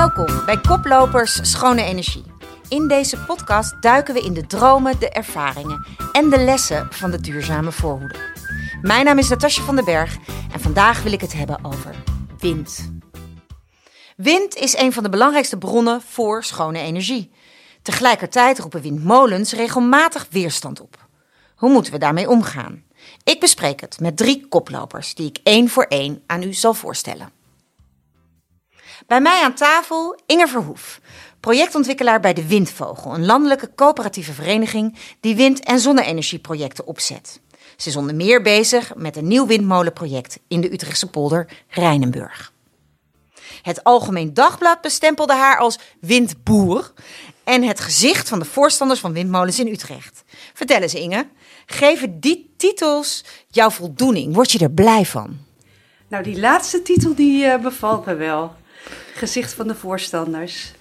Welkom bij Koplopers Schone Energie. In deze podcast duiken we in de dromen, de ervaringen en de lessen van de duurzame voorhoede. Mijn naam is Natasja van den Berg en vandaag wil ik het hebben over wind. Wind is een van de belangrijkste bronnen voor schone energie. Tegelijkertijd roepen windmolens regelmatig weerstand op. Hoe moeten we daarmee omgaan? Ik bespreek het met drie koplopers die ik één voor één aan u zal voorstellen. Bij mij aan tafel Inge Verhoef, projectontwikkelaar bij de Windvogel, een landelijke coöperatieve vereniging die wind- en zonne-energieprojecten opzet. Ze is onder meer bezig met een nieuw windmolenproject in de Utrechtse polder Rijnenburg. Het Algemeen Dagblad bestempelde haar als windboer en het gezicht van de voorstanders van windmolens in Utrecht. Vertel eens Inge, geven die titels jouw voldoening? Word je er blij van? Nou, die laatste titel die uh, bevalt me wel. Gezicht van de voorstanders.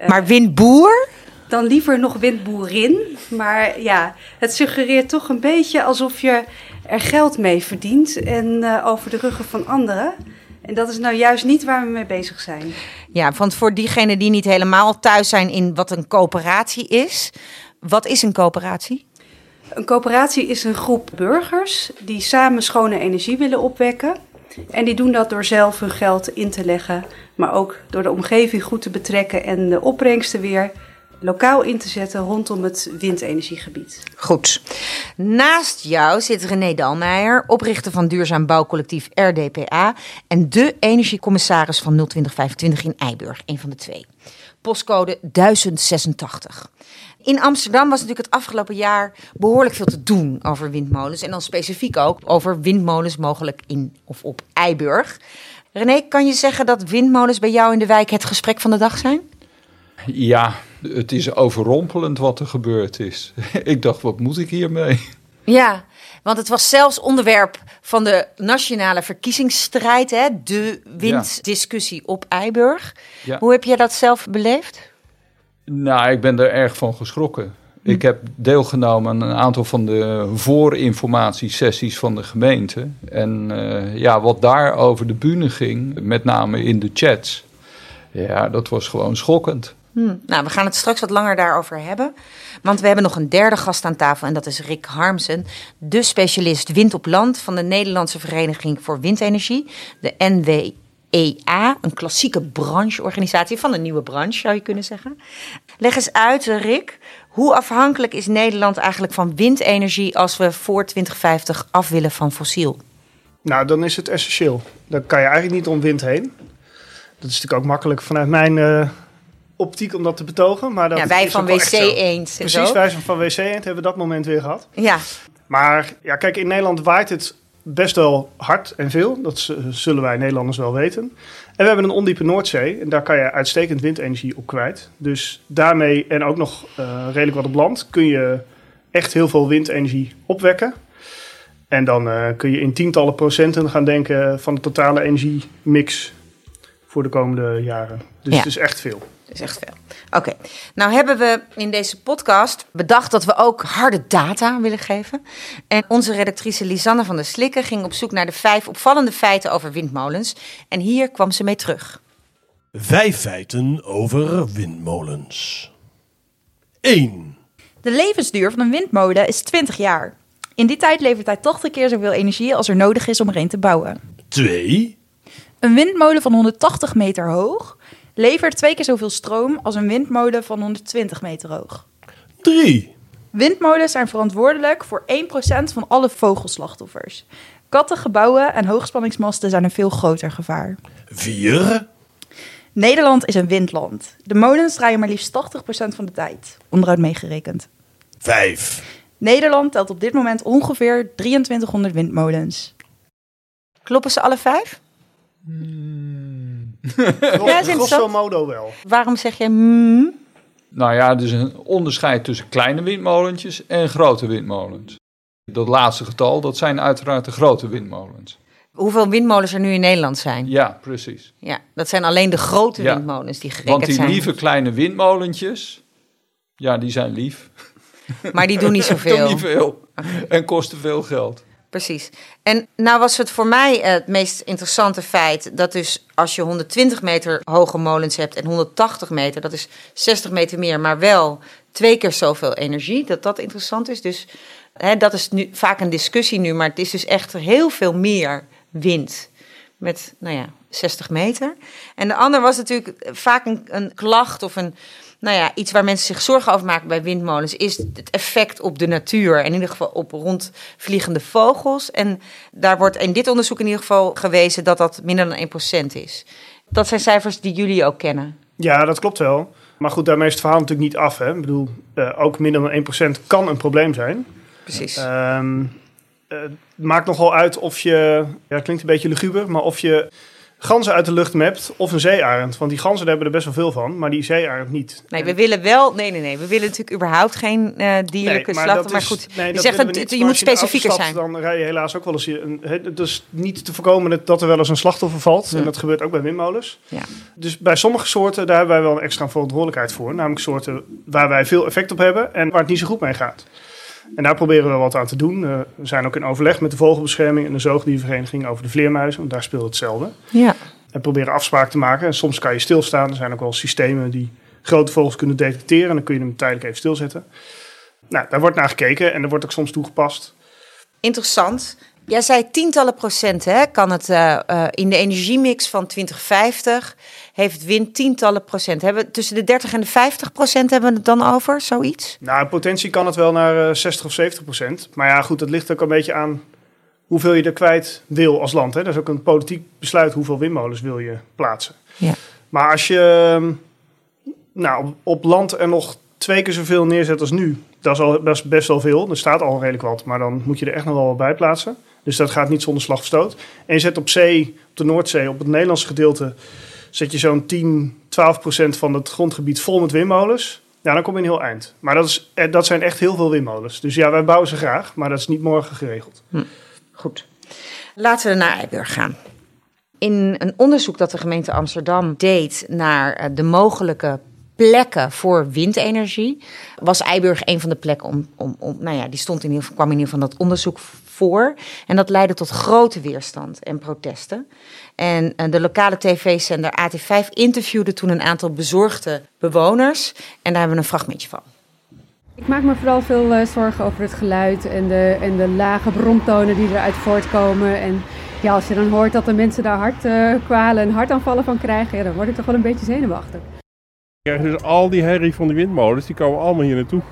Uh, maar windboer? Dan liever nog windboerin. Maar ja, het suggereert toch een beetje alsof je er geld mee verdient en uh, over de ruggen van anderen. En dat is nou juist niet waar we mee bezig zijn. Ja, want voor diegenen die niet helemaal thuis zijn in wat een coöperatie is. Wat is een coöperatie? Een coöperatie is een groep burgers die samen schone energie willen opwekken. En die doen dat door zelf hun geld in te leggen, maar ook door de omgeving goed te betrekken en de opbrengsten weer lokaal in te zetten rondom het windenergiegebied. Goed. Naast jou zit René Dalmeijer, oprichter van duurzaam bouwcollectief RDPA en de energiecommissaris van 02025 in Eiburg, een van de twee. Postcode 1086. In Amsterdam was natuurlijk het afgelopen jaar behoorlijk veel te doen over windmolens. En dan specifiek ook over windmolens mogelijk in of op Eiburg. René, kan je zeggen dat windmolens bij jou in de wijk het gesprek van de dag zijn? Ja, het is overrompelend wat er gebeurd is. ik dacht, wat moet ik hiermee? Ja, want het was zelfs onderwerp van de nationale verkiezingsstrijd, hè? de winddiscussie op Eiburg. Ja. Hoe heb jij dat zelf beleefd? Nou, ik ben er erg van geschrokken. Hm. Ik heb deelgenomen aan een aantal van de voorinformatiesessies van de gemeente. En uh, ja, wat daar over de bühne ging, met name in de chats, ja, dat was gewoon schokkend. Hm. Nou, we gaan het straks wat langer daarover hebben. Want we hebben nog een derde gast aan tafel en dat is Rick Harmsen, de specialist wind op land van de Nederlandse Vereniging voor Windenergie, de NW. EA, een klassieke brancheorganisatie van een nieuwe branche, zou je kunnen zeggen. Leg eens uit, Rick, hoe afhankelijk is Nederland eigenlijk van windenergie als we voor 2050 af willen van fossiel? Nou, dan is het essentieel. Dan kan je eigenlijk niet om wind heen. Dat is natuurlijk ook makkelijk vanuit mijn uh, optiek om dat te betogen. Maar dat ja, wij van WC Eend. Precies, wij van WC Eend hebben dat moment weer gehad. Ja. Maar ja, kijk, in Nederland waait het best wel hard en veel. Dat zullen wij Nederlanders wel weten. En we hebben een ondiepe Noordzee. En daar kan je uitstekend windenergie op kwijt. Dus daarmee, en ook nog uh, redelijk wat op land, kun je echt heel veel windenergie opwekken. En dan uh, kun je in tientallen procenten gaan denken van de totale energiemix voor de komende jaren. Dus ja. het is echt veel. Het is echt veel. Oké, nou hebben we in deze podcast bedacht dat we ook harde data willen geven. En onze redactrice Lisanne van der Slikken ging op zoek naar de vijf opvallende feiten over windmolens. En hier kwam ze mee terug. Vijf feiten over windmolens. 1. De levensduur van een windmolen is 20 jaar. In die tijd levert hij 80 keer zoveel energie als er nodig is om er een te bouwen. 2. Een windmolen van 180 meter hoog levert twee keer zoveel stroom als een windmolen van 120 meter hoog. 3. Windmolens zijn verantwoordelijk voor 1% van alle vogelslachtoffers. Katten, gebouwen en hoogspanningsmasten zijn een veel groter gevaar. 4. Nederland is een windland. De molens draaien maar liefst 80% van de tijd, onderhoud meegerekend. 5. Nederland telt op dit moment ongeveer 2300 windmolens. Kloppen ze alle vijf? Hmm. ja, grosso modo wel. Waarom zeg je mm? Nou ja, er is een onderscheid tussen kleine windmolentjes en grote windmolens. Dat laatste getal, dat zijn uiteraard de grote windmolens. Hoeveel windmolens er nu in Nederland zijn? Ja, precies. Ja, dat zijn alleen de grote windmolens die gerekend zijn. Want die lieve kleine windmolentjes, ja, die zijn lief. Maar die doen niet zoveel? doen niet veel en kosten veel geld. Precies. En nou was het voor mij het meest interessante feit dat dus als je 120 meter hoge molens hebt en 180 meter, dat is 60 meter meer, maar wel twee keer zoveel energie, dat dat interessant is. Dus hè, dat is nu vaak een discussie nu, maar het is dus echt heel veel meer wind met, nou ja, 60 meter. En de ander was natuurlijk vaak een, een klacht of een, nou ja, iets waar mensen zich zorgen over maken bij windmolens, is het effect op de natuur. En in ieder geval op rondvliegende vogels. En daar wordt in dit onderzoek in ieder geval gewezen dat dat minder dan 1% is. Dat zijn cijfers die jullie ook kennen. Ja, dat klopt wel. Maar goed, daarmee is het verhaal natuurlijk niet af. Hè? Ik bedoel, eh, ook minder dan 1% kan een probleem zijn. Precies. Ehm, eh, het maakt nogal uit of je, ja, het klinkt een beetje luguber, maar of je ganzen uit de lucht mapt of een zeearend. Want die ganzen daar hebben er best wel veel van, maar die zeearend niet. Nee, we willen wel. Nee, nee, nee. We willen natuurlijk überhaupt geen eh, dierlijke Nee, slachten. Maar goed, nee, je zegt dat niet. je moet specifieker zijn. Dan rij je helaas ook wel eens... hier Een, het is niet te voorkomen dat- dat er wel eens een slachtoffer valt. En dat gebeurt ook bij windmolens. Ja. Dus bij sommige soorten, daar hebben wij wel een extra verantwoordelijkheid voor. Namelijk soorten waar wij veel effect op hebben en waar het niet zo goed mee gaat. En daar proberen we wat aan te doen. Eh, we zijn ook in overleg met de vogelbescherming en de zoogdiervereniging over de vleermuizen. Want daar speelt hetzelfde. Ja. En proberen afspraken te maken. En soms kan je stilstaan. Er zijn ook wel systemen die grote vogels kunnen detecteren. En dan kun je hem tijdelijk even stilzetten. Nou, daar wordt naar gekeken en er wordt ook soms toegepast. Interessant. Jij zei tientallen procent, hè? Kan het eh, eh, in de energiemix van 2050 heeft wind tientallen procent. Hebben we tussen de 30 en de 50 procent hebben we het dan over, zoiets? Nou, in potentie kan het wel naar eh, 60 of 70 procent. Maar ja, goed, dat ligt ook een beetje aan hoeveel je er kwijt wil als land. Hè. Dat is ook een politiek besluit hoeveel windmolens wil je plaatsen. Ja. Maar als je ehm, nou, op, op land er nog twee keer zoveel neerzet als nu, dat is al best, best wel veel. Er staat al redelijk wat, maar dan moet je er echt nog wel wat bij plaatsen. Dus dat gaat niet zonder slag stoot. En je zet op zee, op de Noordzee, op het Nederlandse gedeelte, zet je zo'n 10, 12 procent van het grondgebied vol met windmolens. Ja, dan kom je een heel eind. Maar dat, is, eh, dat zijn echt heel veel windmolens. Dus ja, wij bouwen ze graag, maar dat is niet morgen geregeld. Goed. Laten we naar Eiburg gaan. In een onderzoek dat de gemeente Amsterdam deed naar eh, de mogelijke plekken voor windenergie, was Eiburg een van de plekken om, om, om nou ja, die stond in kwam in ieder geval dat onderzoek voor. En dat leidde tot grote weerstand en protesten. En eh, de lokale tv-zender AT5 interviewde toen een aantal bezorgde bewoners. En daar hebben we een fragmentje van. Ik maak me vooral veel eh, zorgen over het geluid en de, en de lage bromtonen die eruit voortkomen. En ja, als je dan hoort dat de mensen daar hartkwalen en hartaanvallen van krijgen, ja, dan word ik toch wel een beetje zenuwachtig. krijgen dus al die herrie van die windmolens, die komen allemaal hier naartoe.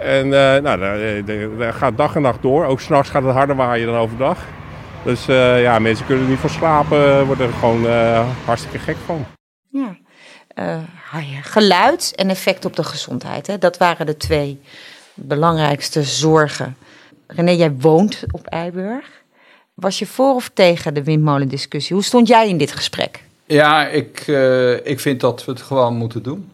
En eh, nou, dat, dat- dat gaat dag en nacht door. Ook s'nachts gaat het harder waaien dan overdag. Dus eh, ja, mensen kunnen er niet van slapen, worden er gewoon eh, hartstikke gek van. Ja. Eh, ja, geluid en effect op de gezondheid. Hè? Dat waren de twee belangrijkste zorgen. René, jij woont op Eiburg. Was je voor of tegen de windmolendiscussie? Hoe stond jij in dit gesprek? Ja, ik, eh, ik vind dat we het gewoon moeten doen.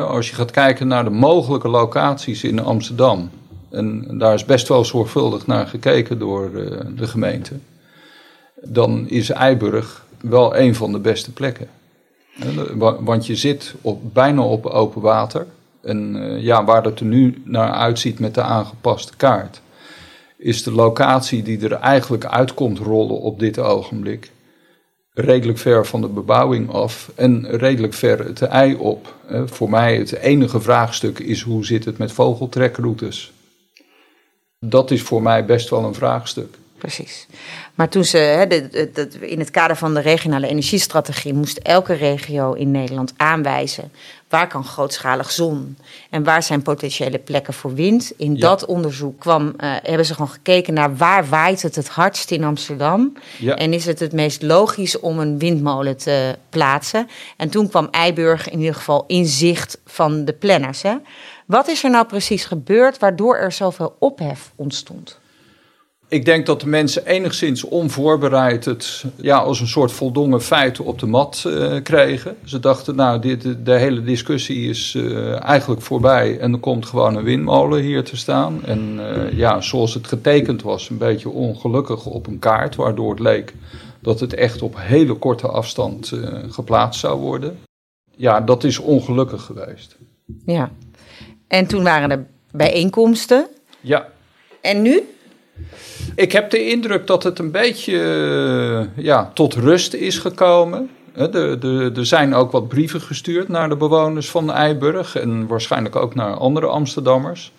Als je gaat kijken naar de mogelijke locaties in Amsterdam. En daar is best wel zorgvuldig naar gekeken door eh, de gemeente. Dan is Eiburg wel een van de beste plekken. Want je zit op, bijna op open water. En eh, ja, waar het er nu naar uitziet met de aangepaste kaart. Is de locatie die er eigenlijk uitkomt rollen op dit ogenblik redelijk ver van de bebouwing af en redelijk ver het ei op. Voor mij het enige vraagstuk is hoe zit het met vogeltrekroutes. Dat is voor mij best wel een vraagstuk. Precies. Maar toen ze, hè, de, de- de- in het kader van de regionale energiestrategie, moest elke regio in Nederland aanwijzen waar kan grootschalig zon en waar zijn potentiële plekken voor wind. In Ja. dat onderzoek kwam, eh, hebben ze gewoon gekeken naar waar waait het het hardst in Amsterdam. Ja. En is het het meest logisch om een windmolen te plaatsen? En toen kwam Eiburg in ieder geval in zicht van de planners. Hè? Wat is er nou precies gebeurd waardoor er zoveel ophef ontstond? Ik denk dat de mensen enigszins onvoorbereid het ja, als een soort voldongen feit op de mat eh, kregen. Ze dachten, nou, dit, de, hele discussie is eh, eigenlijk voorbij en er komt gewoon een windmolen hier te staan. En eh, ja, zoals het getekend was, een beetje ongelukkig op een kaart, waardoor het leek dat het echt op hele korte afstand geplaatst zou worden. Ja, dat is ongelukkig geweest. Ja. En toen waren er bijeenkomsten. Ja, En nu? Ik heb de indruk dat het een beetje eh, ja, tot rust is gekomen. Er zijn ook wat brieven gestuurd naar de bewoners van Eiburg en waarschijnlijk ook naar andere Amsterdammers.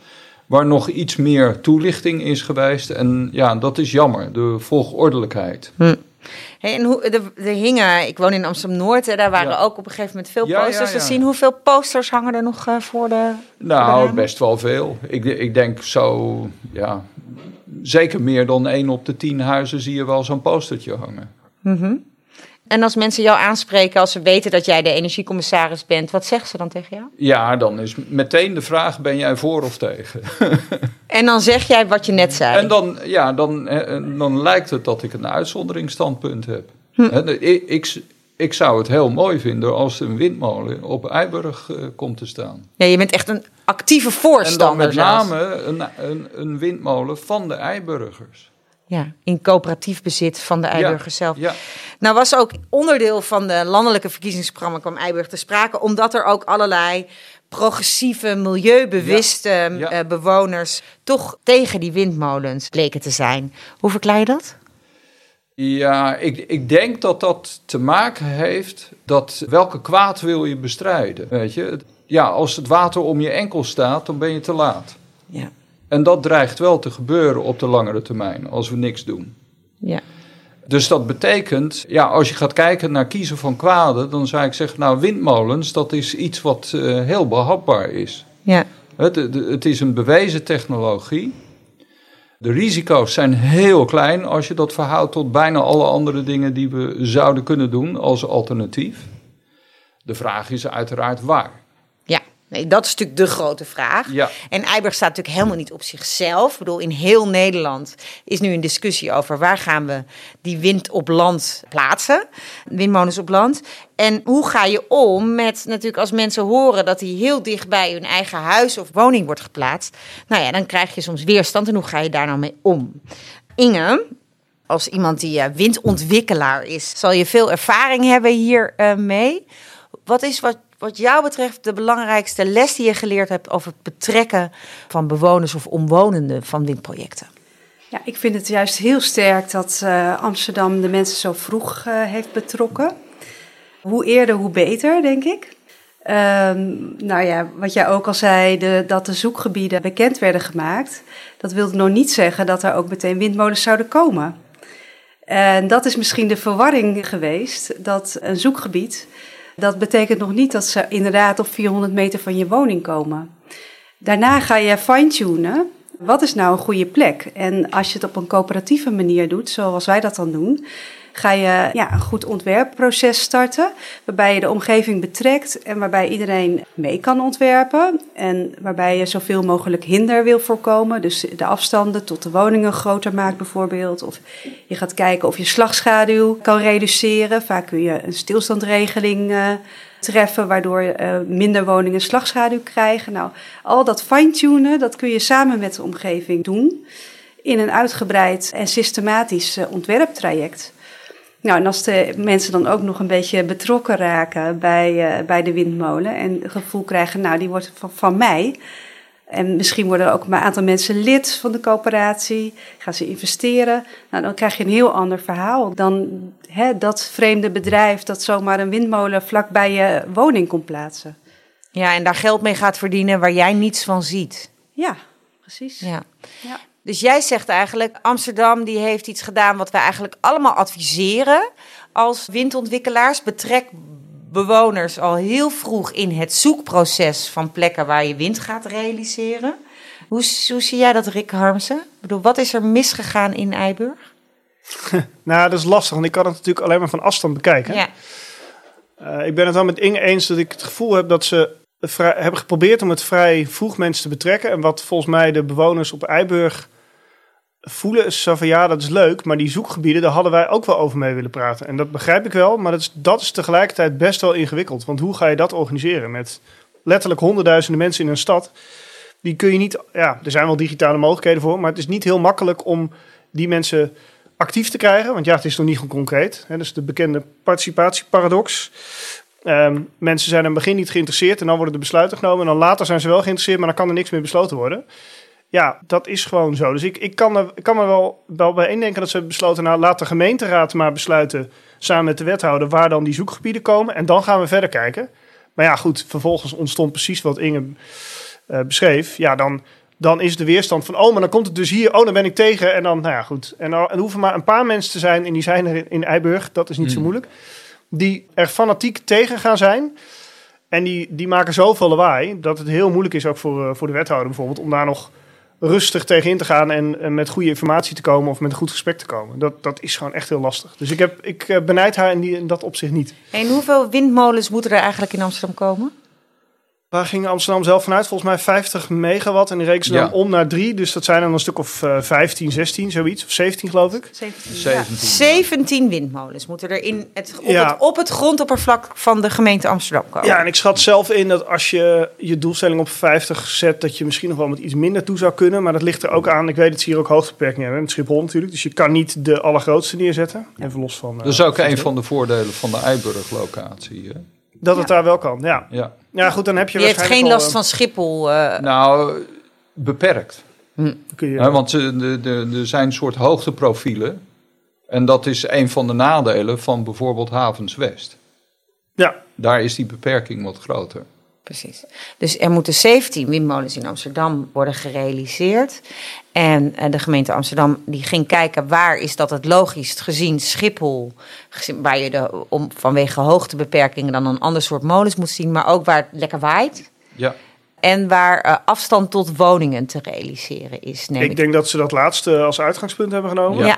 Waar nog iets meer toelichting is geweest. En ja, dat is jammer, de volgordelijkheid. Hey, en hoe, er, er hingen, ik woon in Amsterdam-Noord, hè, daar waren Ja. ook op een gegeven moment veel ja, posters ja. te zien. Hoeveel posters hangen er nog eh, voor de... Nou, best wel veel. Ik, ik denk zo, ja, zeker meer dan één op de tien huizen zie je wel zo'n postertje hangen. Mhm. En als mensen jou aanspreken, als ze weten dat jij de energiecommissaris bent, wat zeggen ze dan tegen jou? Ja, dan is meteen de vraag, ben jij voor of tegen? En dan zeg jij wat je net zei. En dan, ja, dan, eh, dan lijkt het dat ik een uitzonderingsstandpunt heb. Hm. Ik, ik, ik zou het heel mooi vinden als een windmolen op Eiburg eh, komt te staan. Ja, je bent echt een actieve En dan voorstander met name een, een, een windmolen van de Eiburgers. Ja, in coöperatief bezit van de Eiburgers zelf. Ja, Nou was ook onderdeel van de landelijke verkiezingsprogramma kwam Eiburg te sprake, omdat er ook allerlei progressieve, milieubewuste Ja. eh, bewoners toch tegen die windmolens bleken te zijn. Hoe verklaar je dat? ja ik, ik denk dat dat te maken heeft dat welke kwaad wil je bestrijden. Weet je? Ja, als het water om je enkel staat, dan ben je te laat. Ja. En dat dreigt wel te gebeuren op de langere termijn, als we niks doen. Ja. Dus dat betekent, ja, als je gaat kijken naar kiezen van kwaden, dan zou ik zeggen, nou, windmolens, dat is iets wat eh, heel behapbaar is. Ja. Het, het- het is een bewezen technologie. De risico's zijn heel klein als je dat verhoudt tot bijna alle andere dingen die we zouden kunnen doen als alternatief. De vraag is uiteraard waar. Nee, dat is natuurlijk de grote vraag. Ja. En Eiburg staat natuurlijk helemaal niet op zichzelf. Ik bedoel, in heel Nederland is nu een discussie over waar gaan we die wind op land plaatsen. Windmolens op land. En hoe ga je om met natuurlijk als mensen horen dat die heel dicht bij hun eigen huis of woning wordt geplaatst. Nou ja, dan krijg je soms weerstand. En hoe ga je daar nou mee om? Inge, als iemand die eh, windontwikkelaar is, zal je veel ervaring hebben hiermee. mee. Wat is wat, wat jou betreft de belangrijkste les die je geleerd hebt over het betrekken van bewoners of omwonenden van windprojecten? Ja, ik vind het juist heel sterk dat eh, Amsterdam de mensen zo vroeg eh, heeft betrokken. Hoe eerder, hoe beter, denk ik. Ehm, nou ja, wat jij ook al zei, dat de zoekgebieden bekend werden gemaakt. Dat wilde nog niet zeggen dat er ook meteen windmolens zouden komen. En dat is misschien de verwarring geweest, dat een zoekgebied, dat betekent nog niet dat ze inderdaad op 400 meter van je woning komen. Daarna ga je fine-tunen. Wat is nou een goede plek? En als je het op een coöperatieve manier doet, zoals wij dat dan doen, ga je ja, een goed ontwerpproces starten, waarbij je de omgeving betrekt en waarbij iedereen mee kan ontwerpen en waarbij je zoveel mogelijk hinder wil voorkomen, dus de afstanden tot de woningen groter maakt bijvoorbeeld, of je gaat kijken of je slagschaduw kan reduceren. Vaak kun je een stilstandregeling uh, treffen, waardoor uh, minder woningen slagschaduw krijgen. Nou, al dat fine-tunen, dat kun je samen met de omgeving doen in een uitgebreid en systematisch uh, ontwerptraject. Nou, en als de mensen dan ook nog een beetje betrokken raken bij, uh, bij de windmolen en het gevoel krijgen, nou, die wordt van, van mij. En misschien worden ook een aantal mensen lid van de coöperatie, gaan ze investeren. Nou, dan krijg je een heel ander verhaal dan hè, dat vreemde bedrijf dat zomaar een windmolen vlak bij je woning komt plaatsen. Ja, en daar geld mee gaat verdienen waar jij niets van ziet. Ja, precies. Ja. ja. Dus jij zegt eigenlijk, Amsterdam die heeft iets gedaan wat wij eigenlijk allemaal adviseren als windontwikkelaars. Betrek bewoners al heel vroeg in het zoekproces van plekken waar je wind gaat realiseren. Hoe, hoe zie jij dat, Rick Harmsen? Ik bedoel, wat is er misgegaan in Eiburg? nou, dat is lastig, want ik kan het natuurlijk alleen maar van afstand bekijken. Ja. Uh, ik ben het wel met Inge eens dat ik het gevoel heb dat ze vrij, hebben geprobeerd om het vrij vroeg mensen te betrekken. En wat volgens mij de bewoners op Eiburg voelen is van ja, dat is leuk, maar die zoekgebieden, daar hadden wij ook wel over mee willen praten. En dat begrijp ik wel, maar dat is, dat is tegelijkertijd best wel ingewikkeld. Want hoe ga je dat organiseren met letterlijk honderdduizenden mensen in een stad? Die kun je niet, ja, er zijn wel digitale mogelijkheden voor, maar het is niet heel makkelijk om die mensen actief te krijgen. Want ja, het is nog niet goed concreet. Hè, dus de bekende participatieparadox. Um, mensen zijn in het begin niet geïnteresseerd en dan worden de besluiten genomen. En dan later zijn ze wel geïnteresseerd, maar dan kan er niks meer besloten worden. Ja, dat is gewoon zo. Dus ik, ik, kan, er, ik kan me wel, wel bij één denken dat ze besloten... nou, laat de gemeenteraad maar besluiten samen met de wethouder... waar dan die zoekgebieden komen en dan gaan we verder kijken. Maar ja, goed, vervolgens ontstond precies wat Inge eh, beschreef. Ja, dan, dan is de weerstand van... oh, maar dan komt het dus hier, oh, dan ben ik tegen. En dan, nou ja, goed. En er hoeven maar een paar mensen te zijn... en die zijn er in, in Eiburg, dat is niet zo Hmm. moeilijk... die er fanatiek tegen gaan zijn... En die, die maken zoveel lawaai dat het heel moeilijk is ook voor, eh, voor de wethouder bijvoorbeeld om daar nog rustig tegen in te gaan en, en met goede informatie te komen of met een goed gesprek te komen. Dat, dat is gewoon echt heel lastig. Dus ik, heb, ik eh, benijd haar in, die, in dat opzicht niet. En hoeveel windmolens moeten er eigenlijk in Amsterdam komen? Waar ging Amsterdam zelf vanuit? Volgens mij 50 megawatt en die rekenen ze Ja. dan om naar drie. Dus dat zijn dan een stuk of eh 15, 16, zoiets. Of 17 geloof ik. 17. 17 windmolens moeten er in het, op, Ja. het, op het grondoppervlak van de gemeente Amsterdam komen. Ja, en ik schat zelf in dat als je je doelstelling op 50 zet, dat je misschien nog wel met iets minder toe zou kunnen. Maar dat ligt er ook aan. Ik weet dat ze hier ook hoogtebeperkingen hebben. Met Schiphol natuurlijk. Dus je kan niet de allergrootste neerzetten. Even los van. eh, Dat is ook een van de voordelen van de Eiburg-locatie. Dat het daar wel kan. Ja. Ja. ja, goed, dan heb je Die heeft geen last al, van Schiphol. eh, Nou, beperkt. eh, kun je, Hè, want eh, de, de, er zijn een soort hoogteprofielen. En dat is een van de nadelen van bijvoorbeeld Havens West. Ja, Daar is die beperking wat groter. Precies. Dus er moeten 17 windmolens in Amsterdam worden gerealiseerd. En eh, de gemeente Amsterdam die ging kijken waar is dat het logischst gezien Schiphol, waar je de, om, vanwege hoogtebeperkingen dan een ander soort molens moet zien, maar ook waar het lekker waait. Ja, En waar eh, afstand tot woningen te realiseren is. Neem ik, ik denk dat ze dat laatste als uitgangspunt hebben genomen. Ja.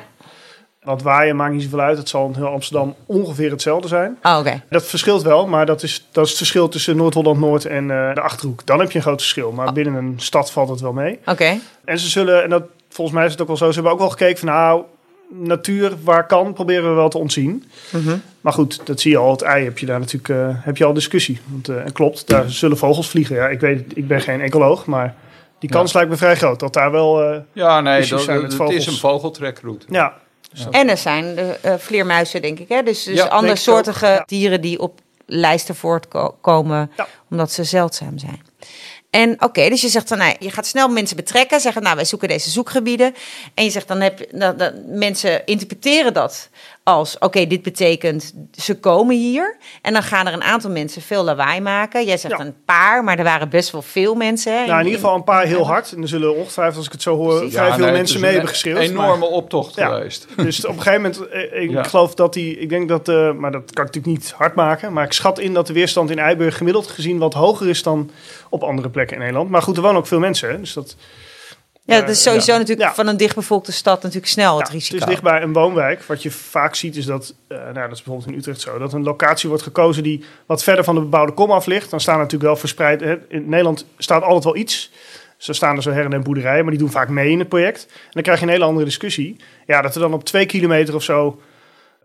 Want waaien maakt niet zoveel uit. Het zal in heel Amsterdam ongeveer hetzelfde zijn. Oh, oké. Dat verschilt wel, maar dat is, dat is het verschil tussen Noord-Holland-Noord en eh, de Achterhoek. Dan heb je een groot verschil. Maar binnen een stad valt het wel mee. Oké. En ze zullen, en dat, volgens mij is het ook wel zo, ze hebben ook wel gekeken van nou, natuur waar kan, proberen we wel te ontzien. Mhm. Maar goed, dat zie je al. Het ei heb je daar natuurlijk eh, heb je al discussie. Want, eh, en klopt, daar zullen vogels vliegen. Ja, ik weet, ik ben geen ecoloog, maar die kans lijkt me vrij groot dat daar wel. eh, ja nee, Issues dat, zijn met het vogels. is een vogeltrekroute. ja, En er zijn de, eh, vleermuizen, denk ik. Hè? Dus, dus Ja, ook, ja. dieren die op lijsten voortkomen omdat ze zeldzaam zijn. En oké, dus je zegt dan, nou, je gaat snel mensen betrekken, zeggen, nou, wij zoeken deze zoekgebieden. En je zegt dan, heb, je- dat, dat, mensen interpreteren dat als, oké, dit betekent, ze komen hier. En dan gaan er een aantal mensen veel lawaai maken. Jij zegt Ja. een paar, maar er waren best wel veel mensen. Hè, nou in ieder geval een paar heel hard. En er zullen ongetwijfeld, als ik het zo hoor, Precies. vrij Ja, veel nee, mensen mee een hebben geschreeuwd. enorme maar- optocht Ja. geweest. Dus op een gegeven moment, eh, ik Ja. geloof dat die, ik denk dat, eh, maar dat kan ik natuurlijk niet hard maken. Maar ik schat in dat de weerstand in Eiburg gemiddeld gezien wat hoger is dan op andere plekken in Nederland. Maar goed, er wonen ook veel mensen. Hè, dus dat, Ja, dat is sowieso natuurlijk Ja. van een dichtbevolkte stad natuurlijk snel het Ja, risico. Het is dichtbij een woonwijk. Wat je vaak ziet is dat, eh, nou, dat is bijvoorbeeld in Utrecht zo, dat een locatie wordt gekozen die wat verder van de bebouwde kom af ligt. Dan staan natuurlijk wel verspreid, hè, in Nederland staat altijd wel iets. Zo staan er zo her en der boerderijen, maar die doen vaak mee in het project. En dan krijg je een hele andere discussie. Ja, dat er dan op twee kilometer of zo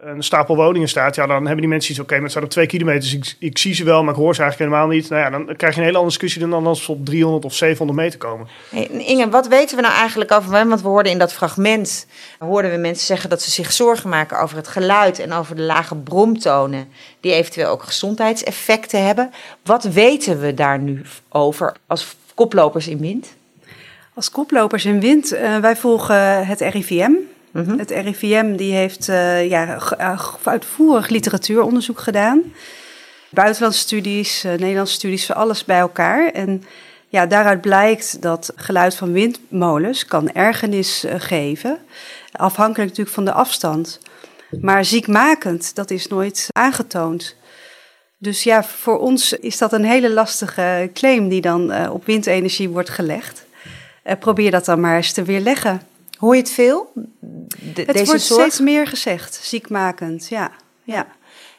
een stapel woningen staat, ja, dan hebben die mensen iets, oké, maar het staat op twee kilometer, dus ik, ik zie ze wel, maar ik hoor ze eigenlijk helemaal niet. Nou ja, dan krijg je een hele andere discussie dan als ze op 300 of 700 meter komen. Hey, Inge, wat weten we nou eigenlijk over... Want we hoorden in dat fragment... hoorden we mensen zeggen dat ze zich zorgen maken over het geluid... en over de lage bromtonen... die eventueel ook gezondheidseffecten hebben. Wat weten we daar nu over als koplopers in wind? Als koplopers in wind, eh, wij volgen het RIVM. Het RIVM die heeft eh, ja, eh, uitvoerig literatuuronderzoek gedaan. Buitenlandse studies, eh, Nederlandse studies, alles bij elkaar. En ja, daaruit blijkt dat geluid van windmolens kan ergernis geven. Afhankelijk natuurlijk van de afstand. Maar ziekmakend, dat is nooit aangetoond. Dus ja, voor ons is dat een hele lastige claim die dan op windenergie wordt gelegd. Probeer dat dan maar eens te weerleggen. Hoor je het veel? De- Het deze wordt zorg? steeds meer gezegd, ziekmakend, ja. ja.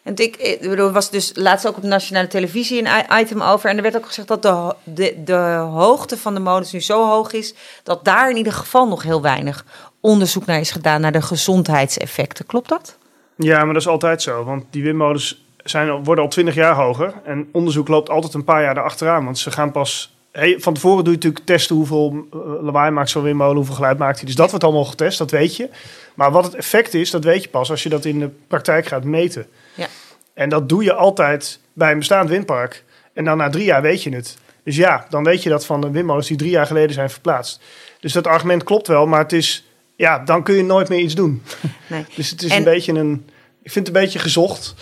Want ik, ik bedoel, er was dus laatst ook op nationale televisie een item over. En er werd ook gezegd dat de, de, de hoogte van de molens nu zo hoog is. dat daar in ieder geval nog heel weinig onderzoek naar is gedaan. naar de gezondheidseffecten. Klopt dat? Ja, maar dat is altijd zo. Want die windmolens zijn, worden al twintig jaar hoger. En onderzoek loopt altijd een paar jaar erachteraan. Want ze gaan pas... Hey, van tevoren doe je natuurlijk testen hoeveel eh, lawaai maakt zo'n windmolen, hoeveel geluid maakt hij. Dus dat wordt allemaal getest, dat weet je. Maar wat het effect is, dat weet je pas als je dat in de praktijk gaat meten. Ja. En dat doe je altijd bij een bestaand windpark. En dan na drie jaar weet je het. Dus ja, dan weet je dat van de windmolens die drie jaar geleden zijn verplaatst. Dus dat argument klopt wel, maar het is, ja, dan kun je nooit meer iets doen. Nee. Dus het is En- een beetje een, ik vind het een beetje gezocht.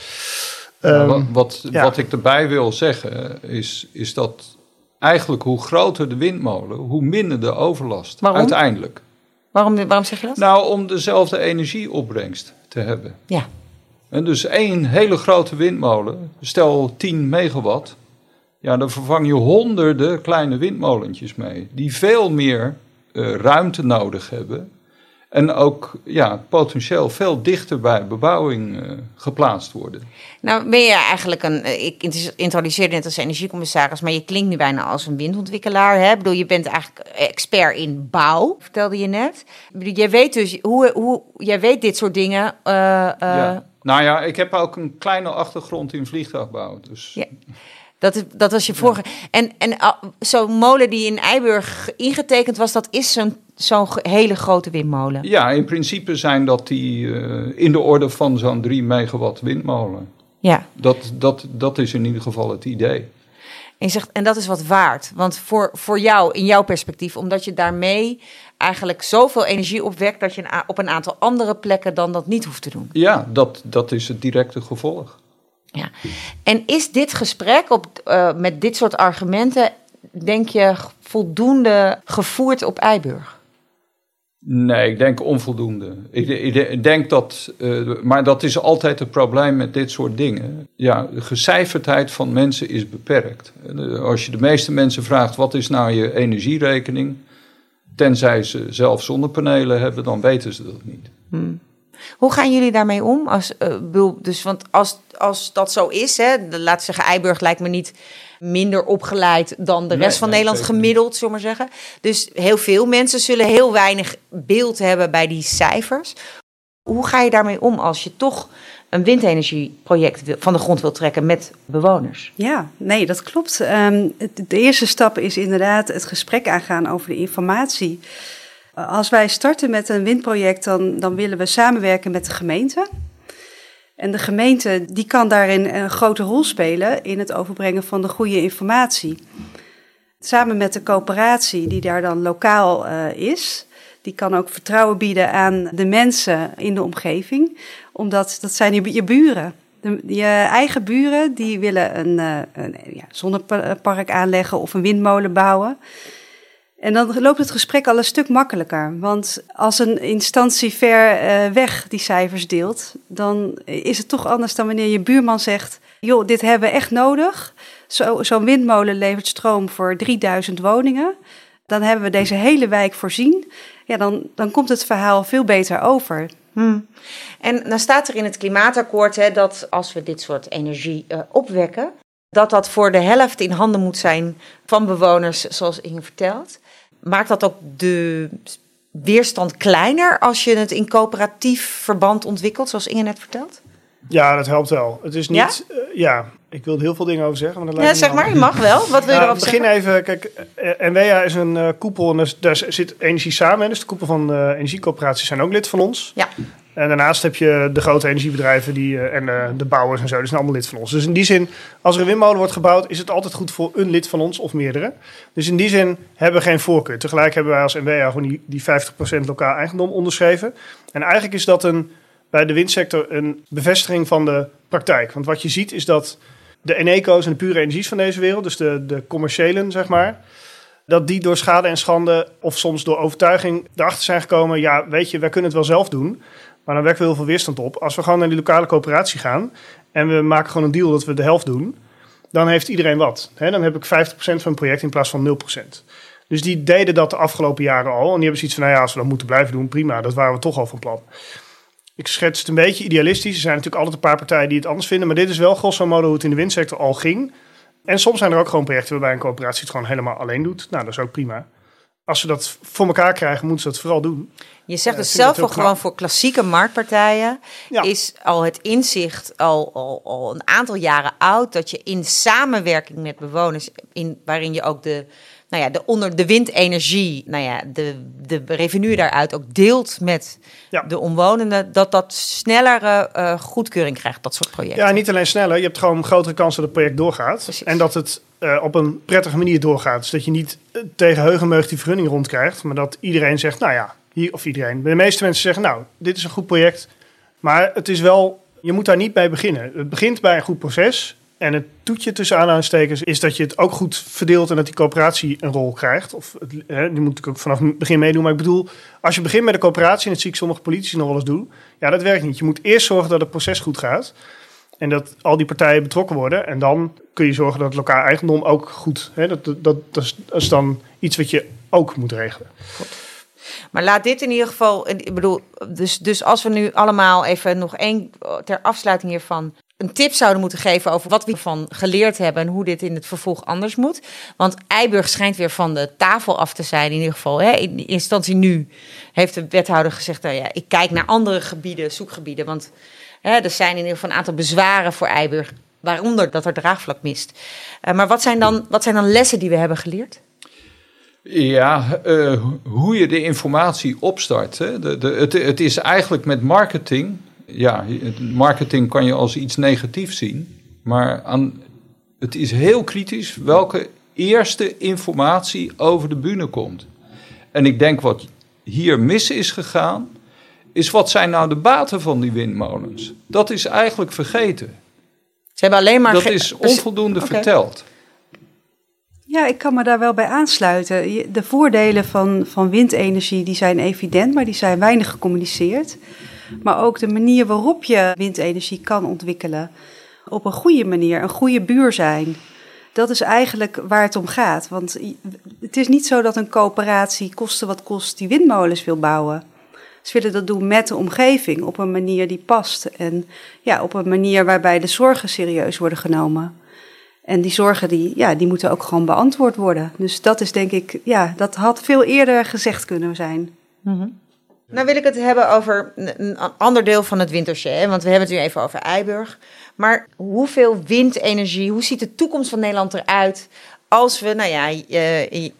Nou, Ehm, wat, wat, ja. wat ik erbij wil zeggen is, is dat eigenlijk hoe groter de windmolen, hoe minder de overlast Waarom? uiteindelijk. Waarom, waarom zeg je dat? Nou, om dezelfde energieopbrengst te hebben. Ja. En dus één hele grote windmolen, stel 10 megawatt, ja, dan vervang je honderden kleine windmolentjes mee, die veel meer eh, ruimte nodig hebben. En ook ja, potentieel veel dichter bij bebouwing eh, geplaatst worden. Nou ben je eigenlijk een, eh, ik introduceerde net als energiecommissaris, maar je klinkt nu bijna als een windontwikkelaar. Hè? Ik bedoel, je bent eigenlijk expert in bouw, vertelde je net. Bedoel, jij weet dus, hoe, hoe, jij weet dit soort dingen. eh, ja. Nou ja, ik heb ook een kleine achtergrond in vliegtuigbouw. Dus Ja. Dat, dat was je vorige. En, en ah, zo'n molen die in Eiburg ingetekend was, dat is zo'n zo'n hele grote windmolen. ja, in principe zijn dat die eh, in de orde van zo'n 3 megawatt windmolen. Ja. Dat, dat, dat is in ieder geval het idee. En je zegt, en dat is wat waard. Want voor, voor jou, in jouw perspectief, omdat je daarmee eigenlijk zoveel energie opwekt dat je op een aantal andere plekken dan dat niet hoeft te doen. Ja, dat, dat is het directe gevolg. Ja. En is dit gesprek op, eh, met dit soort argumenten, denk je, voldoende gevoerd op Eiburg? Nee, ik denk onvoldoende. Ik, ik, ik denk dat, eh, maar dat is altijd het probleem met dit soort dingen. Ja, de gecijferdheid van mensen is beperkt. Als je de meeste mensen vraagt, wat is nou je energierekening? Tenzij ze zelf zonnepanelen hebben, dan weten ze dat niet. Hoe gaan jullie daarmee om? Als, eh, dus, want als, als dat zo is, hè, de- laat ik zeggen, Eiburg lijkt me niet minder opgeleid dan de Nee, rest van nee, Nederland gemiddeld, zullen we maar zeggen. Dus heel veel mensen zullen heel weinig beeld hebben bij die cijfers. Hoe ga je daarmee om als je toch een windenergieproject van de grond wil trekken met bewoners? Ja, nee, dat klopt. Ehm, de eerste stap is inderdaad het gesprek aangaan over de informatie. Als wij starten met een windproject, dan, dan willen we samenwerken met de gemeente. En de gemeente die kan daarin een grote rol spelen in het overbrengen van de goede informatie. Samen met de coöperatie die daar dan lokaal eh, is, die kan ook vertrouwen bieden aan de mensen in de omgeving, omdat dat zijn je, buren. Je eigen buren die willen een, eh, een ja, zonnepark aanleggen of een windmolen bouwen. En dan loopt het gesprek al een stuk makkelijker. Want als een instantie ver eh, weg die cijfers deelt, dan is het toch anders dan wanneer je buurman zegt: joh, dit hebben we echt nodig. Zo- Zo'n windmolen levert stroom voor 3000 woningen. Dan hebben we deze hele wijk voorzien. Ja, dan, dan komt het verhaal veel beter over. Hmm. En dan staat er in het klimaatakkoord hè, dat als we dit soort energie eh, opwekken, dat dat voor de helft in handen moet zijn van bewoners, zoals Inge vertelt. Maakt dat ook de weerstand kleiner als je het in coöperatief verband ontwikkelt, zoals Inge net vertelt? Ja, dat helpt wel. Het is niet, ja, ja ik wil er heel veel dingen over zeggen. Maar dat Ja, lijkt me zeg maar, je mag wel. Wat wil je Nou, erover begin zeggen? even, kijk, eh, NWEA is een eh, koepel en daar, zit energie samen. Dus de koepel van de energiecoöperaties zijn ook lid van ons. Ja. En daarnaast heb je de grote energiebedrijven die, eh, en eh, de bouwers en zo, die zijn allemaal lid van ons. Dus in die zin, als er een windmolen wordt gebouwd, is het altijd goed voor een lid van ons of meerdere. Dus in die zin hebben we geen voorkeur. Tegelijk hebben wij als NWEA gewoon die, die 50% lokaal eigendom onderschreven. En eigenlijk is dat een, bij de windsector een bevestiging van de praktijk. Want wat je ziet is dat de Eneco's en de pure energies van deze wereld, dus de, de commerciëlen, zeg maar, dat die door schade en schande of soms door overtuiging erachter zijn gekomen, ja, weet je, wij kunnen het wel zelf doen, maar dan werken we heel veel weerstand op. Als we gewoon naar die lokale coöperatie gaan en we maken gewoon een deal dat we de helft doen, dan heeft iedereen wat. Dan heb ik 50% van een project in plaats van 0%. Dus die deden dat de afgelopen jaren al. En die hebben zoiets van, nou ja, als we dat moeten blijven doen, prima. Dat waren we toch al van plan. Ik schets het een beetje idealistisch. Er zijn natuurlijk altijd een paar partijen die het anders vinden. Maar dit is wel grosso modo hoe het in de windsector al ging. En soms zijn er ook gewoon projecten waarbij een coöperatie het gewoon helemaal alleen doet. Nou, dat is ook prima. Als ze dat voor elkaar krijgen, moeten ze dat vooral doen. Je zegt dus vind zelf al heel gewoon voor klassieke marktpartijen Ja. is al het inzicht al, al, al een aantal jaren oud dat je in samenwerking met bewoners, in, waarin je ook de nou ja, de, onder de windenergie, nou ja, de, de revenue daaruit ook deelt met Ja. de omwonenden, dat dat snellere eh, goedkeuring krijgt, dat soort projecten. Ja, niet alleen sneller. Je hebt gewoon grotere kans dat het project doorgaat. Precies. En dat het eh, op een prettige manier doorgaat. Dus dat je niet eh, tegen heugenmeug die vergunning rondkrijgt. Maar dat iedereen zegt, nou ja, hier, of iedereen. De meeste mensen zeggen, nou, dit is een goed project. Maar het is wel, je moet daar niet bij beginnen. Het begint bij een goed proces. En het toetje tussen aanhalingstekens is dat je het ook goed verdeelt en dat die coöperatie een rol krijgt. Of het, die moet natuurlijk ook vanaf het begin meedoen. Maar ik bedoel, als je begint met een coöperatie, en dat zie ik sommige politici nog wel eens doen. Ja, dat werkt niet. Je moet eerst zorgen dat het proces goed gaat. En dat al die partijen betrokken worden. En dan kun je zorgen dat lokaal eigendom ook goed. Hè, dat, dat, dat, is, dan iets wat je ook moet regelen. Maar laat dit in ieder geval, ik bedoel, dus, dus als we nu allemaal even nog één ter afsluiting hiervan een tip zouden moeten geven over wat we hiervan geleerd hebben en hoe dit in het vervolg anders moet. Want Eiburg schijnt weer van de tafel af te zijn, in ieder geval. Hè. In instantie nu heeft de wethouder gezegd, nou ja, ik kijk naar andere gebieden, zoekgebieden. Want hè, er zijn in ieder geval een aantal bezwaren voor Eiburg, waaronder dat er draagvlak mist. Eh, maar wat zijn, dan, wat zijn dan lessen die we hebben geleerd? Ja, eh, hoe je de informatie opstart. Hè? De, de, het, is eigenlijk met marketing. Ja, marketing kan je als iets negatiefs zien. Maar aan, het is heel kritisch welke eerste informatie over de bühne komt. En ik denk wat hier mis is gegaan, is wat zijn nou de baten van die windmolens? Dat is eigenlijk vergeten. Ze hebben alleen maar. Dat is dus- onvoldoende verteld. Ja, ik kan me daar wel bij aansluiten. De voordelen van, van windenergie die zijn evident, maar die zijn weinig gecommuniceerd. Maar ook de manier waarop je windenergie kan ontwikkelen. Op een goede manier, een goede buur zijn. Dat is eigenlijk waar het om gaat. Want het is niet zo dat een coöperatie koste wat kost die windmolens wil bouwen. Ze willen dat doen met de omgeving op een manier die past. En ja, op een manier waarbij de zorgen serieus worden genomen. En die zorgen die, ja, die moeten ook gewoon beantwoord worden. Dus dat is denk ik, ja, dat had veel eerder gezegd kunnen zijn. Nou wil ik het hebben over een, ander deel van het wintertje. Hè? Want we hebben het nu even over Eiburg. Maar hoeveel windenergie, hoe ziet de toekomst van Nederland eruit... als we, nou ja,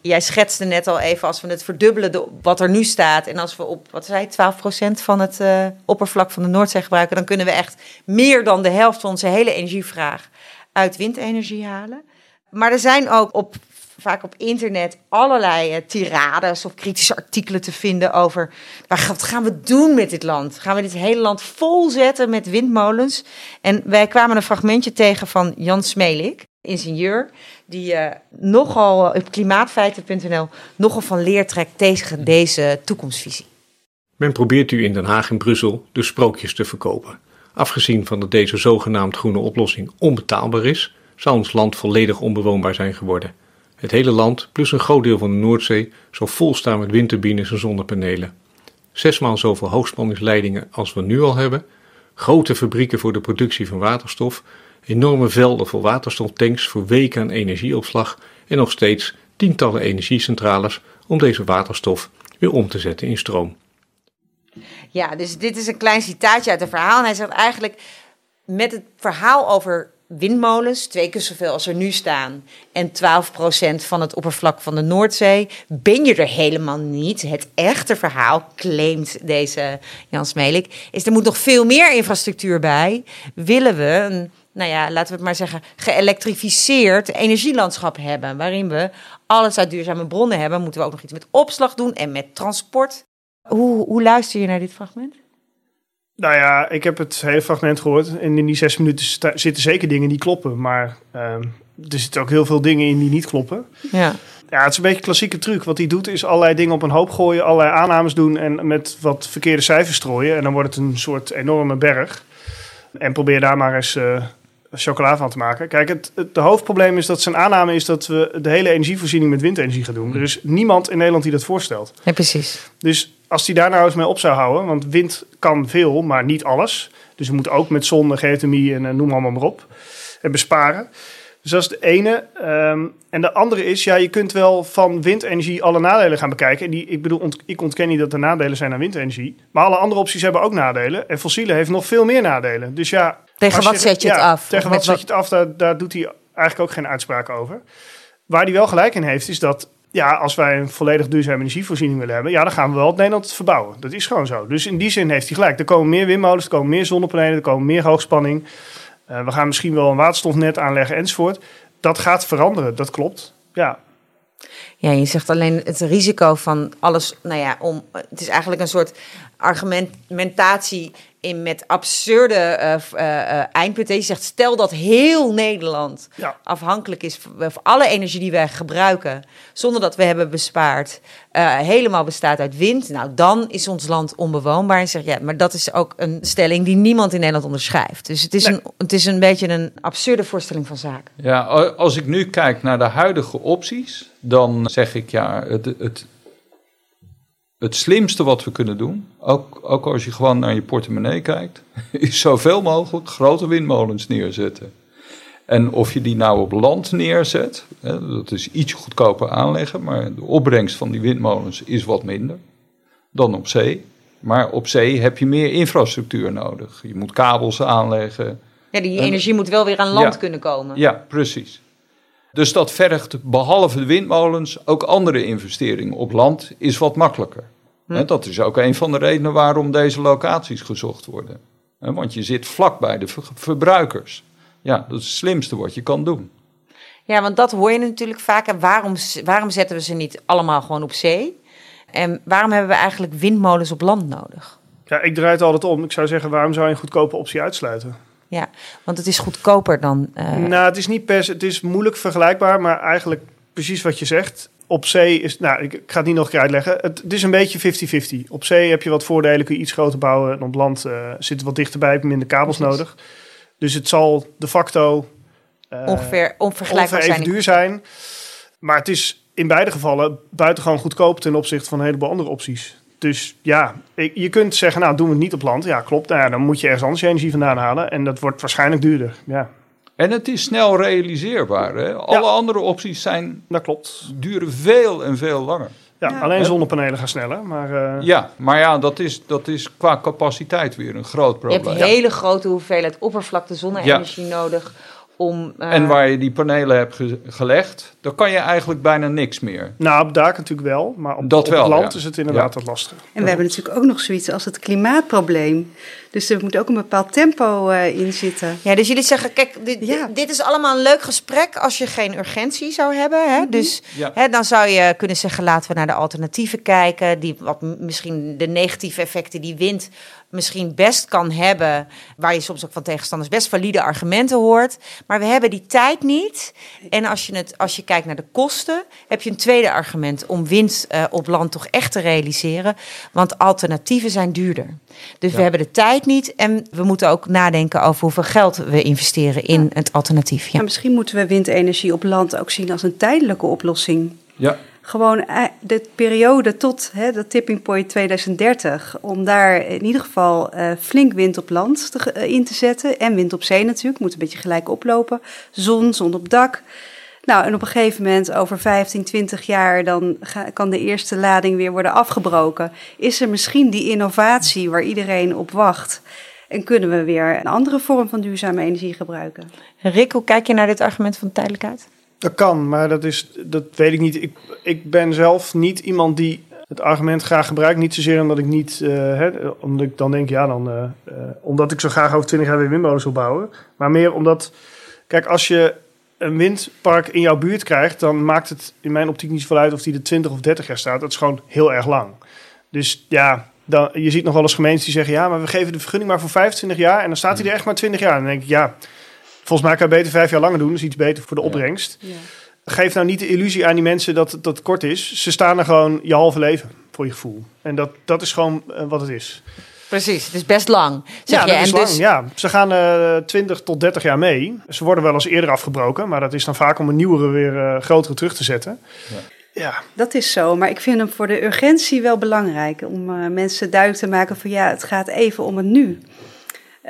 jij schetste net al even... als we het verdubbelen wat er nu staat... en als we op, wat zei je, 12% van het eh, oppervlak van de Noordzee gebruiken... dan kunnen we echt meer dan de helft van onze hele energievraag... uit windenergie halen. Maar er zijn ook op vaak op internet allerlei eh, tirades of kritische artikelen te vinden over wat gaan we doen met dit land? Gaan we dit hele land volzetten met windmolens? En wij kwamen een fragmentje tegen van Jan Smelik, ingenieur, die eh, nogal eh, op klimaatfeiten.nl nogal van leer trekt tegen deze toekomstvisie. Men probeert u in Den Haag en Brussel dus sprookjes te verkopen. Afgezien van dat deze zogenaamd groene oplossing onbetaalbaar is, zou ons land volledig onbewoonbaar zijn geworden. Het hele land, plus een groot deel van de Noordzee, zou vol staan met windturbines en zonnepanelen. Zesmaal zoveel hoogspanningsleidingen als we nu al hebben, grote fabrieken voor de productie van waterstof, enorme velden voor waterstoftanks voor weken aan energieopslag en nog steeds tientallen energiecentrales om deze waterstof weer om te zetten in stroom. Ja, dus dit is een klein citaatje uit het verhaal. Hij zegt eigenlijk met het verhaal over windmolens, twee keer zoveel als er nu staan, en 12% van het oppervlak van de Noordzee, ben je er helemaal niet. Het echte verhaal, claimt deze Jan Smelik, is er moet nog veel meer infrastructuur bij. Willen we een, nou ja, laten we het maar zeggen, geëlektrificeerd energielandschap hebben, waarin we alles uit duurzame bronnen hebben, moeten we ook nog iets met opslag doen en met transport. Hoe, hoe luister je naar dit fragment? Nou ja, ik heb het hele fragment gehoord. En in die zes minuten zitten zeker dingen die kloppen. Maar ehm, er zitten ook heel veel dingen in die niet kloppen. Ja. Ja, het is een beetje een klassieke truc. Wat hij doet is allerlei dingen op een hoop gooien, allerlei aannames doen en met wat verkeerde cijfers strooien. En dan wordt het een soort enorme berg. En probeer daar maar eens eh, chocola van te maken. Kijk, het, het de hoofdprobleem is dat zijn aanname is dat we de hele energievoorziening met windenergie gaan doen. Er is niemand in Nederland die dat voorstelt. ja, precies. Dus als hij daar nou eens mee op zou houden, want wind kan veel, maar niet alles. Dus we moeten ook met zon, geothermie en eh, noem allemaal maar op. En besparen. Dus dat is de ene. Ehm, en de andere is, ja, je kunt wel van windenergie alle nadelen gaan bekijken. En die, ik bedoel, ont- ik ontken niet dat er nadelen zijn aan windenergie. Maar alle andere opties hebben ook nadelen. En fossiele heeft nog veel meer nadelen. Dus ja... Tegen wat zet je het af? Tegen wat zet je het af, daar, daar doet hij eigenlijk ook geen uitspraak over. Waar hij wel gelijk in heeft, is dat ja, als wij een volledig duurzame energievoorziening willen hebben, ja, dan gaan we wel het Nederland verbouwen. Dat is gewoon zo. Dus in die zin heeft hij gelijk. Er komen meer windmolens, er komen meer zonnepanelen, er komen meer hoogspanning. Eh, we gaan misschien wel een waterstofnet aanleggen enzovoort. Dat gaat veranderen, dat klopt. Ja, Ja, je zegt alleen het risico van alles. Nou ja, om, het is eigenlijk een soort argumentatie in met absurde eh, eh, eh, eindpunten. Je zegt, stel dat heel Nederland Ja. afhankelijk is van van alle energie die wij gebruiken, zonder dat we hebben bespaard, eh, helemaal bestaat uit wind. Nou, dan is ons land onbewoonbaar. En zeg ja, maar dat is ook een stelling die niemand in Nederland onderschrijft. Dus het is, Nee. een, het is een beetje een absurde voorstelling van zaken. Ja, als ik nu kijk naar de huidige opties, dan zeg ik ja, het, het, het slimste wat we kunnen doen, ook, ook als je gewoon naar je portemonnee kijkt, is zoveel mogelijk grote windmolens neerzetten. En of je die nou op land neerzet, hè, dat is iets goedkoper aanleggen, maar de opbrengst van die windmolens is wat minder dan op zee. Maar op zee heb je meer infrastructuur nodig. Je moet kabels aanleggen. Ja, die En- energie moet wel weer aan land Ja. kunnen komen. Ja, precies. Dus dat vergt behalve de windmolens ook andere investeringen op land is wat makkelijker. Hè, dat is ook een van de redenen waarom deze locaties gezocht worden. Hè, want je zit vlak bij de ver- verbruikers. Ja, dat is het slimste wat je kan doen. Ja, want dat hoor je natuurlijk vaak. En waarom, waarom zetten we ze niet allemaal gewoon op zee? En waarom hebben we eigenlijk windmolens op land nodig? ja, ik draai het altijd om. Ik zou zeggen, waarom zou je een goedkope optie uitsluiten? Ja, want het is goedkoper dan. eh, Nou, het is niet per se, het is moeilijk vergelijkbaar, maar eigenlijk precies wat je zegt. Op zee is, nou, ik, ga het niet nog een keer uitleggen. Het, het is een beetje 50-50. Op zee heb je wat voordelen, kun je iets groter bouwen. En op land eh, zit het wat dichterbij, heb je minder kabels Precies. nodig. Dus het zal de facto eh, ongeveer onvergelijkbaar ongeveer even zijn. duur zijn. Maar het is in beide gevallen buitengewoon goedkoop ten opzichte van een heleboel andere opties. Dus ja, ik- je kunt zeggen, nou doen we het niet op land. Ja, klopt. Nou, ja, dan moet je ergens anders je energie vandaan halen. En dat wordt waarschijnlijk duurder. Ja, En het is snel realiseerbaar. Hè? Alle andere opties zijn, dat klopt. duren veel en veel langer. Ja, Ja. alleen zonnepanelen gaan sneller. Maar eh, Ja, maar ja, dat is, dat is qua capaciteit weer een groot Je probleem. hebt een hele grote hoeveelheid oppervlakte zonne-energie nodig om. eh, En waar je die panelen hebt ge- gelegd, dan kan je eigenlijk bijna niks meer. nou, op daken natuurlijk wel. Maar op, Dat op wel, het land ja. is het inderdaad Ja. wat lastiger. En we hebben natuurlijk ook nog zoiets als het klimaatprobleem. Dus er moet ook een bepaald tempo eh, in zitten. Ja, dus jullie zeggen, kijk, dit, Ja. dit- dit is allemaal een leuk gesprek als je geen urgentie zou hebben. Hè? Dus Ja. hè, dan zou je kunnen zeggen, laten we naar de alternatieven kijken. Die wat misschien de negatieve effecten die wind misschien best kan hebben. Waar je soms ook van tegenstanders best valide argumenten hoort. Maar we hebben die tijd niet. En als je, het, als je kijkt naar de kosten, heb je een tweede argument om wind eh, op land toch echt te realiseren. Want alternatieven zijn duurder. Dus we hebben de tijd niet. En we moeten ook nadenken over hoeveel geld we investeren in het alternatief. Ja. Maar misschien moeten we windenergie op land ook zien als een tijdelijke oplossing. Ja, Gewoon eh, de periode tot hè, de tipping point 2030, om daar in ieder geval eh, flink wind op land te, eh, in te zetten. En wind op zee natuurlijk, moet een beetje gelijk oplopen. Zon, zon op dak. Nou, en op een gegeven moment, over 15, 20 jaar, dan kan de eerste lading weer worden afgebroken. Is er misschien die innovatie waar iedereen op wacht? En kunnen we weer een andere vorm van duurzame energie gebruiken? Rick, hoe kijk je naar dit argument van tijdelijkheid? Dat kan, maar dat, is, dat weet ik niet. Ik, ik ben zelf niet iemand die het argument graag gebruikt. Niet zozeer omdat ik niet, eh, hè, omdat ik dan denk, ja, dan, eh, eh, omdat ik zo graag over 20 jaar weer windmolens wil bouwen. Maar meer omdat, kijk, als je een windpark in jouw buurt krijgt, dan maakt het in mijn optiek niet zoveel uit of die er 20 of 30 jaar staat. Dat is gewoon heel erg lang. Dus ja, dan, je ziet nog wel eens gemeentes die zeggen, ja, maar we geven de vergunning maar voor 25 jaar. En dan staat hij er echt maar 20 jaar. En dan denk ik, ja, volgens mij kan je beter vijf jaar langer doen. Dat is iets beter voor de Ja. opbrengst geef nou niet de illusie aan die mensen dat dat het kort is. Ze staan er gewoon je halve leven, voor je gevoel. En dat, dat is gewoon eh, wat het is. Precies, het is best lang. Zeg ja, je. dat is en lang. dus, Ja, ze gaan eh 20 tot 30 jaar mee. Ze worden wel eens eerder afgebroken, maar dat is dan vaak om een nieuwere weer eh, grotere terug te zetten. Ja. Dat is zo, maar ik vind hem voor de urgentie wel belangrijk. Om eh, mensen duidelijk te maken van ja, het gaat even om het nu.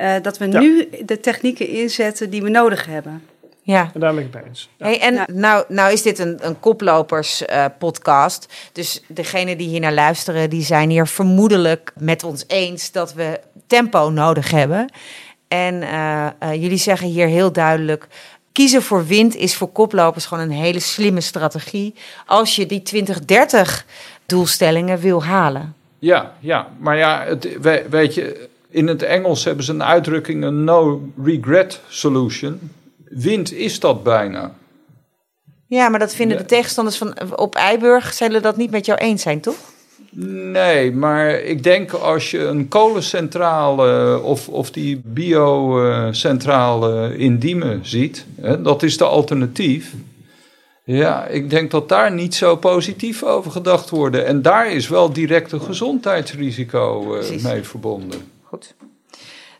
Eh, dat we Ja. nu de technieken inzetten die we nodig hebben. ja. en daar ben ik mee eens. Ja. Hey, en Ja. nou, nou is dit een, een koplopers eh, podcast. Dus degenen die hier naar luisteren, die zijn hier vermoedelijk met ons eens dat we tempo nodig hebben. En eh, eh, jullie zeggen hier heel duidelijk. kiezen voor wind is voor koplopers gewoon een hele slimme strategie als je die 2030 doelstellingen wil halen. Ja, ja, maar ja, het, we- weet je, in het Engels hebben ze een uitdrukking, een no regret solution. Wind is dat bijna. Ja, maar dat vinden de tegenstanders van op Eiburg zullen dat niet met jou eens zijn, toch? Nee, maar ik denk als je een kolencentrale of, of die biocentrale in Diemen ziet, hè, dat is de alternatief. Ja, ik denk dat daar niet zo positief over gedacht wordt. En daar is wel direct een gezondheidsrisico eh, mee verbonden. Goed.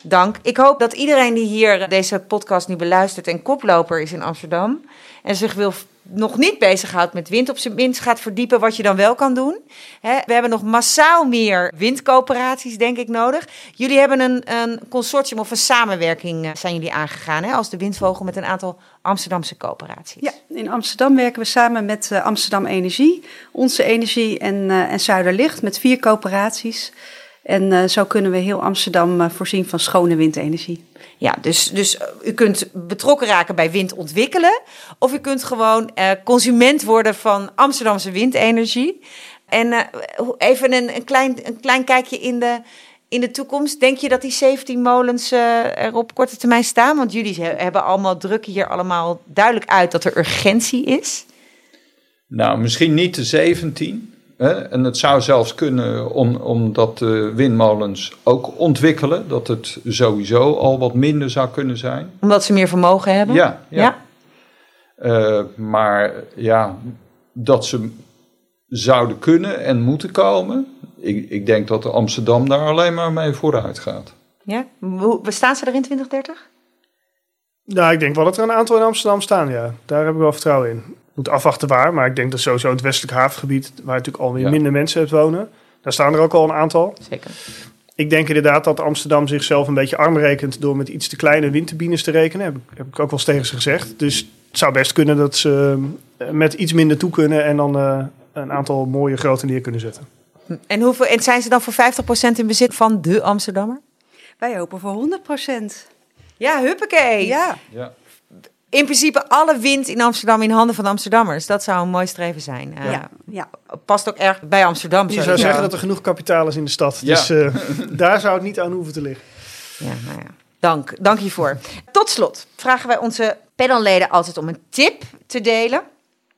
Dank. Ik hoop dat iedereen die hier deze podcast nu beluistert en koploper is in Amsterdam en zich wil nog niet bezighoudt met wind op zijn minst gaat verdiepen wat je dan wel kan doen. We hebben nog massaal meer windcoöperaties, denk ik, nodig. Jullie hebben een, een consortium of een samenwerking eh, zijn jullie aangegaan hè, als de Windvogel met een aantal Amsterdamse coöperaties. Ja, in Amsterdam werken we samen met eh, Amsterdam Energie, Onze Energie en, eh, en Zuiderlicht met vier coöperaties. En eh, zo kunnen we heel Amsterdam eh, voorzien van schone windenergie. Ja, dus, dus eh, u kunt betrokken raken bij wind ontwikkelen. Of u kunt gewoon eh, consument worden van Amsterdamse windenergie. En eh, even een, een, klein, een klein kijkje in de, in de toekomst. Denk je dat die 17 molens eh, er op korte termijn staan? Want jullie he- hebben allemaal drukken hier allemaal duidelijk uit dat er urgentie is. Nou, misschien niet de 17. Hè? En het zou zelfs kunnen om, omdat de windmolens ook ontwikkelen, dat het sowieso al wat minder zou kunnen zijn. Omdat ze meer vermogen hebben. Ja, ja. Ja? Eh, maar ja, dat ze zouden kunnen en moeten komen. Ik, ik denk dat Amsterdam daar alleen maar mee vooruit gaat. Ja? Hoe, staan ze er in 2030? Nou, ik denk wel dat er een aantal in Amsterdam staan, ja. Daar heb ik wel vertrouwen in. Moet afwachten waar, maar ik denk dat sowieso het westelijk havengebied, waar natuurlijk alweer Ja. minder mensen hebt wonen, daar staan er ook al een aantal. Zeker. Ik denk inderdaad dat Amsterdam zichzelf een beetje arm rekent door met iets te kleine windturbines te rekenen. Heb ik, heb ik ook wel eens tegen ze gezegd. Dus het zou best kunnen dat ze eh, met iets minder toe kunnen en dan eh, een aantal mooie grote neer kunnen zetten. En, hoeveel, en zijn ze dan voor 50% in bezit van de Amsterdammer? Wij hopen voor 100 procent. Ja, huppakee. Ja, Ja. In principe alle wind in Amsterdam in handen van de Amsterdammers. Dat zou een mooi streven zijn. Eh, ja, ja. Past ook erg bij Amsterdam. Je zou zeggen dat er genoeg kapitaal is in de stad. Ja. Dus eh, daar zou het niet aan hoeven te liggen. Ja, nou ja. Dank, dank hiervoor. Tot slot vragen wij onze panelleden altijd om een tip te delen.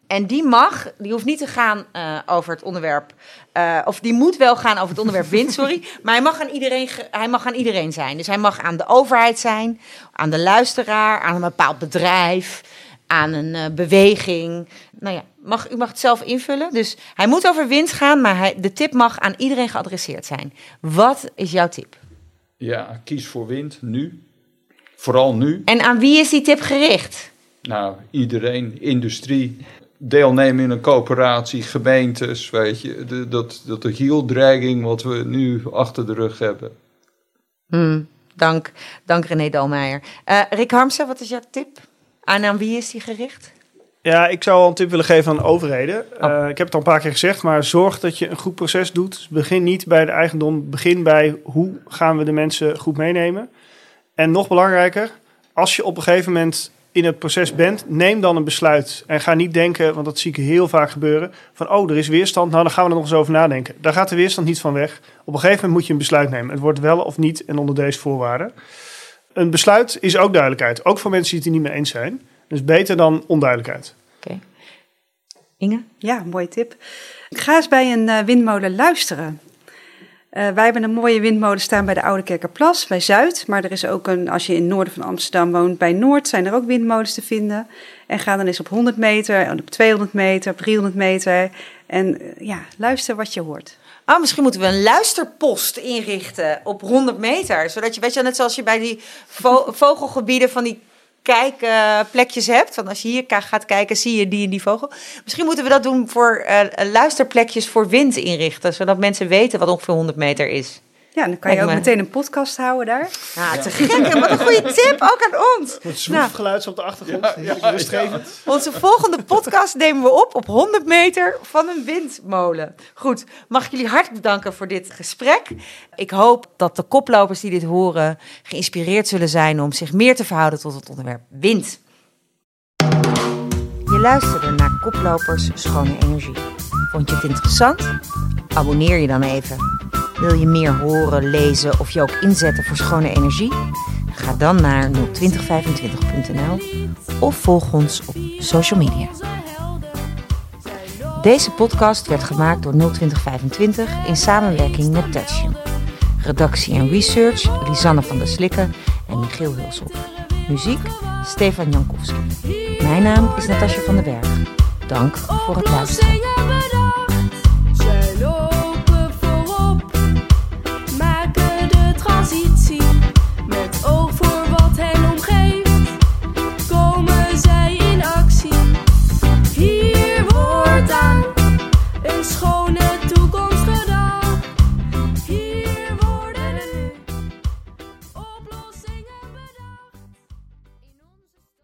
En die mag, die hoeft niet te gaan eh, over het onderwerp, eh, of die moet wel gaan over het onderwerp wind, sorry. Maar hij mag, aan iedereen, hij mag aan iedereen zijn. Dus hij mag aan de overheid zijn, aan de luisteraar, aan een bepaald bedrijf, aan een eh, beweging. Nou ja, mag, u mag het zelf invullen. Dus hij moet over wind gaan, maar hij, de tip mag aan iedereen geadresseerd zijn. Wat is jouw tip? ja, kies voor wind nu. Vooral nu. En aan wie is die tip gericht? Nou, iedereen, industrie, deelnemen in een coöperatie, gemeentes, weet je. De, dat, dat de hieldragging wat we nu achter de rug hebben. Hmm, dank, dank René Dalmeijer. Eh, Rick Harmsen, wat is jouw tip? En aan wie is die gericht? Ja, ik zou wel een tip willen geven aan overheden. Eh, ik heb het al een paar keer gezegd, maar zorg dat je een goed proces doet. Begin niet bij de eigendom, begin bij hoe gaan we de mensen goed meenemen. En nog belangrijker, als je op een gegeven moment in het proces bent, neem dan een besluit. En ga niet denken, want dat zie ik heel vaak gebeuren, van oh, er is weerstand, nou dan gaan we er nog eens over nadenken. Daar gaat de weerstand niet van weg. Op een gegeven moment moet je een besluit nemen. Het wordt wel of niet en onder deze voorwaarden. Een besluit is ook duidelijkheid, ook voor mensen die het er niet mee eens zijn. Dus beter dan onduidelijkheid. Oké. Inge? Ja, mooie tip. Ga eens bij een eh, windmolen luisteren. Eh, wij hebben een mooie windmolen staan bij de Oude Kerkerplas, bij Zuid. Maar er is ook een, als je in het noorden van Amsterdam woont, bij Noord zijn er ook windmolens te vinden. En ga dan eens op 100 meter, op 200 meter, op 300 meter. En eh, ja, luister wat je hoort. Oh, misschien moeten we een luisterpost inrichten op 100 meter. Zodat je, weet je, net zoals je bij die vo- vogelgebieden van die kijkplekjes hebt. Van als je hier gaat kijken, zie je die en die vogel. Misschien moeten we dat doen voor eh, luisterplekjes voor wind inrichten. Zodat mensen weten wat ongeveer 100 meter is. Ja, dan kan je ook me- meteen een podcast houden daar. Ja, te gek. hè? Wat een goede tip, ook aan ons. Nou. zwoefgeluid op de achtergrond. Rustgevend. Onze volgende podcast nemen we op op 100 meter van een windmolen. Goed, mag ik jullie hartelijk bedanken voor dit gesprek. Ik hoop dat de koplopers die dit horen geïnspireerd zullen zijn om zich meer te verhouden tot het onderwerp wind. luisterde naar Koplopers Schone Energie. Vond je het interessant? Abonneer je dan even. Wil je meer horen, lezen of je ook inzetten voor schone energie? Ga dan naar 02025.nl of volg ons op social media. Deze podcast werd gemaakt door 02025 in samenwerking met Touching. Redactie en research Lisanne van der Slikken en Michiel Hulshoff. Muziek Stefan Jankowski. Mijn naam is Natasja van den Berg. Dank voor het luisteren. De